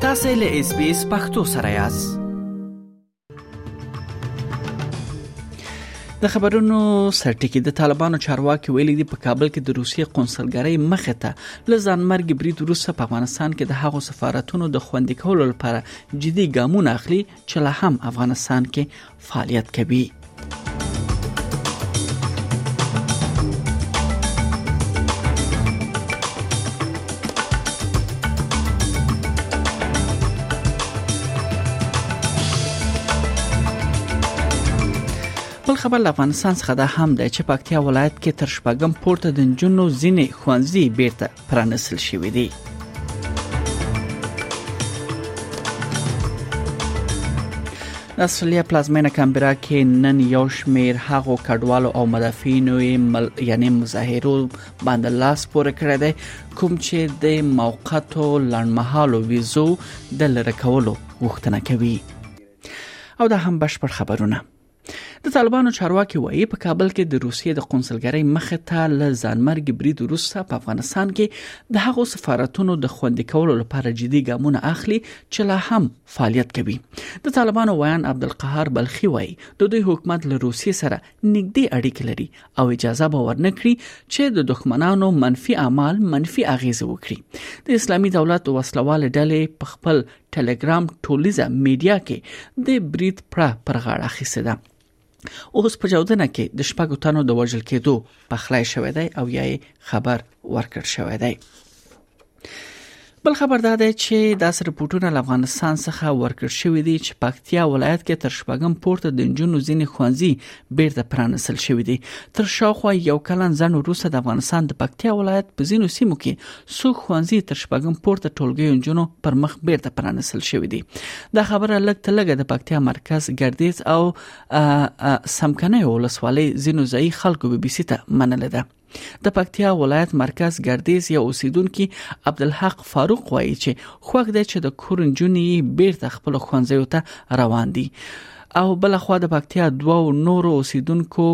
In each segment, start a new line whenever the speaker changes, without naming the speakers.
تاسو له اس بي اس پختو سره یاست د خبرونو سرټکی د طالبانو چارواکي ویلي دي په کابل کې د روسیې قونسلګرۍ مخه ته له ځانمرګي برید وروسته په افغانستان کې د هغو سفارتونو د خوندي کولو لپاره جدي ګامونه اخلي چې لا هم افغانستان کې فعالیت کوي خبر له افغانستان څخه دا هم ده چې پکتیا ولایت کې تر شپږم پورته د نجونو ځینې ښوونځي بیرته پرانسل شوې دي د استرالیا پلازمینه کمبرا کې نن یو شمیر هغو کډوالو او مدافعینو مل... یعنی مظاهرو باندې لاس پورې کړی دی کوم چې د موقتو لړمحالو ویزو د لری کولو غوښتنه کوي او دا هم بشپړ خبرونه د طالبانو چارواکي وایي په کابل کې د روسیې د قونسلګرۍ مخ ته ل ځانمرګي برید وروسته په افغانستان کې د هغو سفارتونو د خوندې کولو لپاره جدي ګامونه اخلي چې لا هم فعالیت کوي د طالبانو ویان عبدالقهار بلخي وایي د دوی حکومت له روسیې سره نږدې اړیکې لري او اجازه به ورنکړي چې د دښمنانو منفي اعمال منفي اغیزه وکړي د اسلامي دولت وسلواله ډلې په خپل ټلګرام ټولیزه میډیا کې د برید پړه پر غاړه اخیسته ده اوس په جودنه کې د شپږو تنو د وژل کېدو پخلای شوې دی او یا خبر ورکړ شوې دی بل خبر دا دی چې دا سر رپورټونه له افغانستان څخه ورکړ شوې دي چې پکتیا ولایت کې تر شپږم پورته د جنونو ځینې خوانزي بیرته پرانسل شوې دي تر شاوخوا یو کلن ځنډ وروسته د افغانستان د پکتیا ولایت په ځینو سیمو کې څو خوانزي تر شپږم پورته ټولګي انجونو پر مخ بیرته پرانسل شوې دي دا خبره لګ تلګه د پکتیا مرکز ګردیز او سمکنه ولسوالۍ ځینو ځای خلکو بي بي سي ته منله ده د پکتیا ولایت مرکز ګردیز یو اوسیدونکو عبدالحق فاروق وایي چې خوښ دی چې د کورن جونی بیرته خپل خوانځیو ته روان دي او بل خو د پکتیا دوه نور اوسیدونکو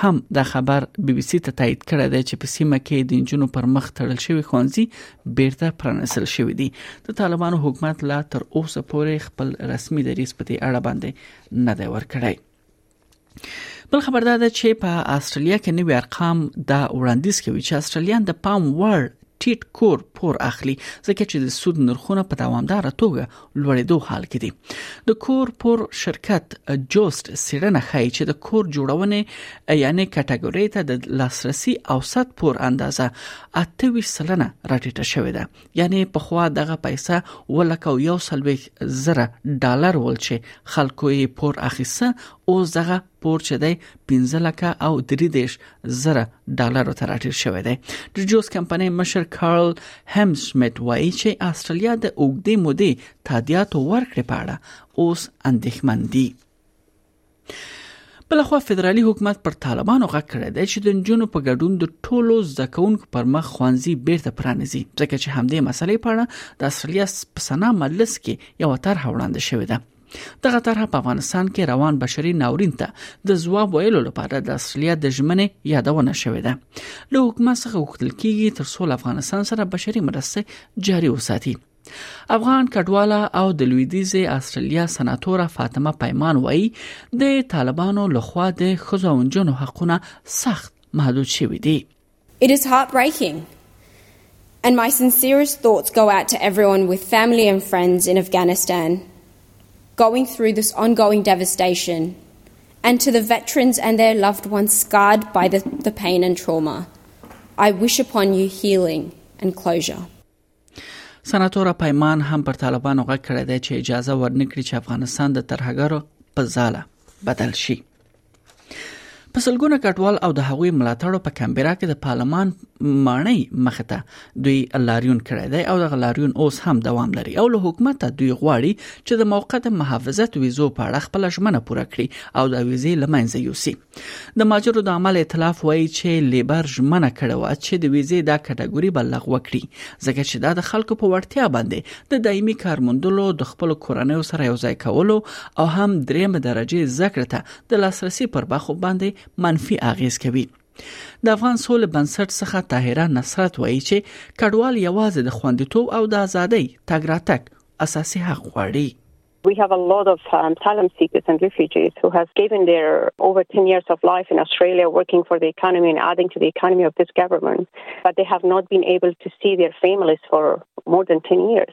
هم دا خبر بي بي سي ته تایید کړی دی چې په سیمه کې د انجونو پر مخ تړل شوی خوانځي بیرته پرانسل شوې دي د طالبانو حکومت لا تر اوسه پورې خپل رسمي دریس په دې اړه باندې نه دی ورکړی بل خبر دا ده چې په استرالیا کې نوی ارقام دا وړاندیز کوي چې استرالیان د پام وړ ټیټ کور پور اخلي ځکه چې د سود نرخونه په دوامدار توګه لوړېدو حال کې دي د کور پور شرکت جوست سیرنه خای چې د کور جوړونې یعنی کټګوري ته د لاسرسي اوسط پور اندازه 28 سلنه راټیټه شوې ده یعنی په خوا دغه پیسې ولکه او یو سلوي زره ډالر ول چې خلکو یې پور اخیسه او زغه پور چې دی 15 لک او 30 زره ډالر ته راټیټ شوی دی د جوس کمپنۍ مشر کارل همسمیت وایي چې استرالیا د اوګدې مودې تادیات ورکړې پاړه اوس اندېښمن دي بلخوا فدرالي حکومت پر طالبانو غږ کړی دی چې د نجونو په ګډون د ټولو زده کوونکو پر مخ خوانزي بیرته پرانیزي ځکه چې همدې مسلې په اړه د استرالیا په سنا مجلس کې یو طرح وړاندې شوې ده دغه طرح په افغانستان کې روان بشري ناورین ته د ځواب ویلو لپاره د استرالیا د ژمنې یادونه شوې ده له حکومت څخه وکړل کیږي تر څو افغانستان سره بشري مرسته جاري وساتي افغان کډواله او د لویدیزې استرالیا سناتوره فاطمه پیمان وایي د طالبانو لخوا د خزاونجونو حقونه سخت محدود شوي دي
It is heartbreaking and my sincerest thoughts go out to everyone with family and friends in Afghanistan going through this ongoing devastation, and to the veterans and their loved ones scarred by the, the pain and trauma. I wish upon you healing and closure.
سناتور پیمان هم پر طالبانو غږ کړی دی چې اجازه ورنکړي چې افغانستان د ترهګرو په ځاله بدل شي په سلګونه کډوال او د هغوی ملاتړو په کمبرا کې د پارلمان ماڼۍ مخ ته دوی لاریون کړی دی او د لاریون اوس هم دوام لري او له حکومت دوی غواړي چې د موقته محافظت ویزو په اړه خپل ژمنه پوره کړي او د ویزې لمنځه یوسي د ماجرو د عمل ائتلاف وایي چې لیبر ژمنه کړې وه چې د ویزې دا کټګوري به لغوه کړي ځکه چې دا د خلکو په وړتیا باندې د دایمي کار موندلو د خپل کورنۍ سره یو ځای کولو او هم دریم درجه زکړه ته د لاسرسي پر بخو باندې منفي اغیز کوي د افغان سولې بنسټ څخه طاهره نصرت وایي چې کډوال یوازې د خوندیتوب او د ازادۍ تګ راتګ اساسي حق غواړي
We have a lot of um, asylum seekers and refugees who have given their over 10 years of life in Australia working for the economy and adding to the economy of this government, but they have not been able to see their families for more than 10 years.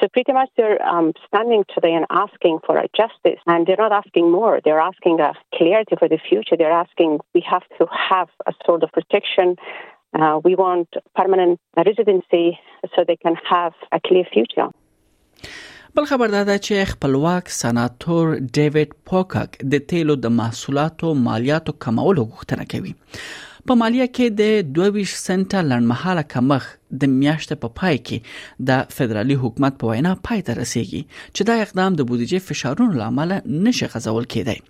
So pretty much they're um, standing today and asking for our justice, and they're not asking more. They're asking a clarity for the future. They're asking we have to have a sort of protection. Uh, we want permanent residency so they can have a clear future.
بل خبر دا ده چې خپلواک سناتور ډیوډ پوکاک د تیلو د محصولاتو مالیاتو کمولو غوښتنه کوي په مالیه کې د 22 سنټه لړمحاله کمخ د میاشت په پای کې د فدرالي حکومت په وینا پای ته رسیدي چې دا اقدام د بودیجې فشارونو لامل نشي غزول کېدای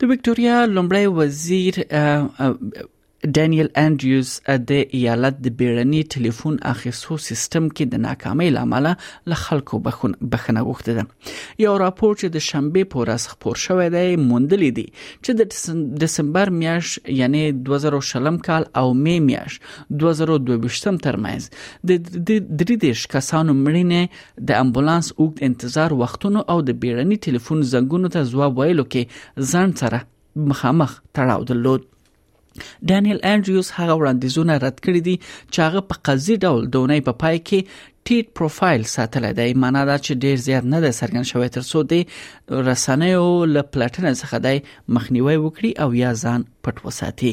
د وکټوريا لومړی وزیر ډانیل انډریوز د ایالت د بیړني ټلیفون اخیستو سیستم کې د ناکامۍ لامل له خلکو بخښنه غوښته ده یو راپور چې د شنبه په ورځ خبر شوی دی موندلې دي چې د دسمبر میاش یعنی 2020 کال او می میاش 2022 ترمنځ د درې دیش کسانو مړینه د امبولانس اوږد انتظار وختونو او د بیړني ټلیفون زنګونو ته ځواب ویلو کې ځان سره مخامخ تړاو درلود ډانیل انډریوز هغه وړاندیزونه رد کړی دي چې هغه په قضیه ډول دونې په پای کې ټیټ پروفایل ساتل دی معنا دا چې ډیر زیات نه دی څرګند شوی تر څو دی رسنیو له پلاتنه څخه دی مخنیوي وکړي او یا ځان پټ وساتي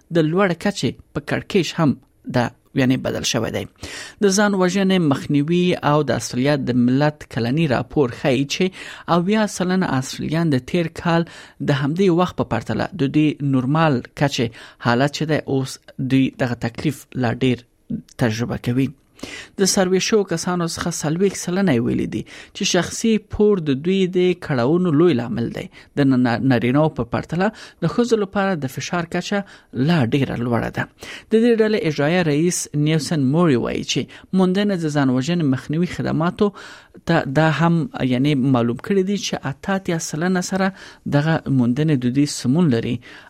د لوړ کچې په کړکېچ هم د یعنی بدل شوی دی د ځان وژنې مخنیوي او د استرالیا د ملت کلنی راپور ښیي چې اویا سلنه استرالیان د تیر کال د همدې وخت په پرتله د دې نورمال کچې حالت چې د اوس دوی دغه تکلیف لا ډیر تجربه کوي د سروې شو کسانو څخه سلويک سلنه ویلي دي چې شخصي پور د دوی د کړهونو لوی لامل دی د نارینو په پرتله د خزو لپاره د فشار کچه لا ډیره لوړه ده د دې ډلې اجرایي رئیس نیوسن موري وایي چې موندنه د ځانوژن مخنیوي خدماتو ته دا هم یعنی معلوم کړی دی چې اتاتیا سلنه سره دغه موندنه د دوی سمون لري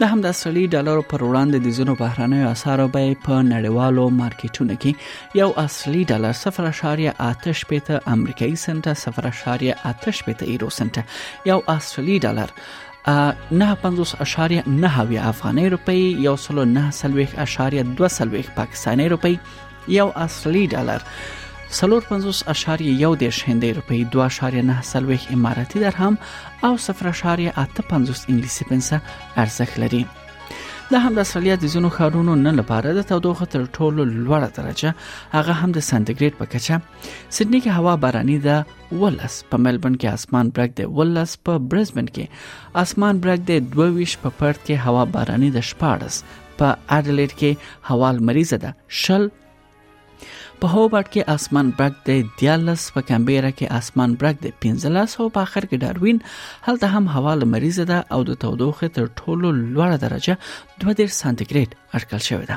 د همدا سړي ډالرو پر وړاندې د ځینو بهرنیو اسعارو بیې په نړیوالو مارکیټونو کې یو اصلي ډالر 0.8 پېته امریکایي سنت 0.8 پېته یورو سنت یو اصلي ډالر 950.9 افغاني روپی یو سلو 9 سلويخ اشاریه 2 سلويخ پاکستاني روپی یو اصلي ډالر 450.1 دیش هندۍ روپی 2.9 اماراتي درهم او 0.85 انګلیسي پنسه ارزښت لري د هم د استرالیا د زونو خارونو نن لپاره د تودوخه تر ټولو لوړه درجه هغه هم د سانتیګریډ په کچه سېډني کې هوا باراني ده ولس په ملبن کې اسمان برګ دی ولس په برزبن کې اسمان برګ دی 22 په پرت کې هوا باراني ده 14 په اډلیډ کې هوا لمریزه ده شل په هوبرټ کې اسمان برګ دی 14 په کمبيرا کې اسمان برګ دی 15 او په اخر کې داروین هلته هم هوا لمریزه ده او د تودوخې تر ټولو لوړه درجه 2 سانتیګریډ اټکل شوې ده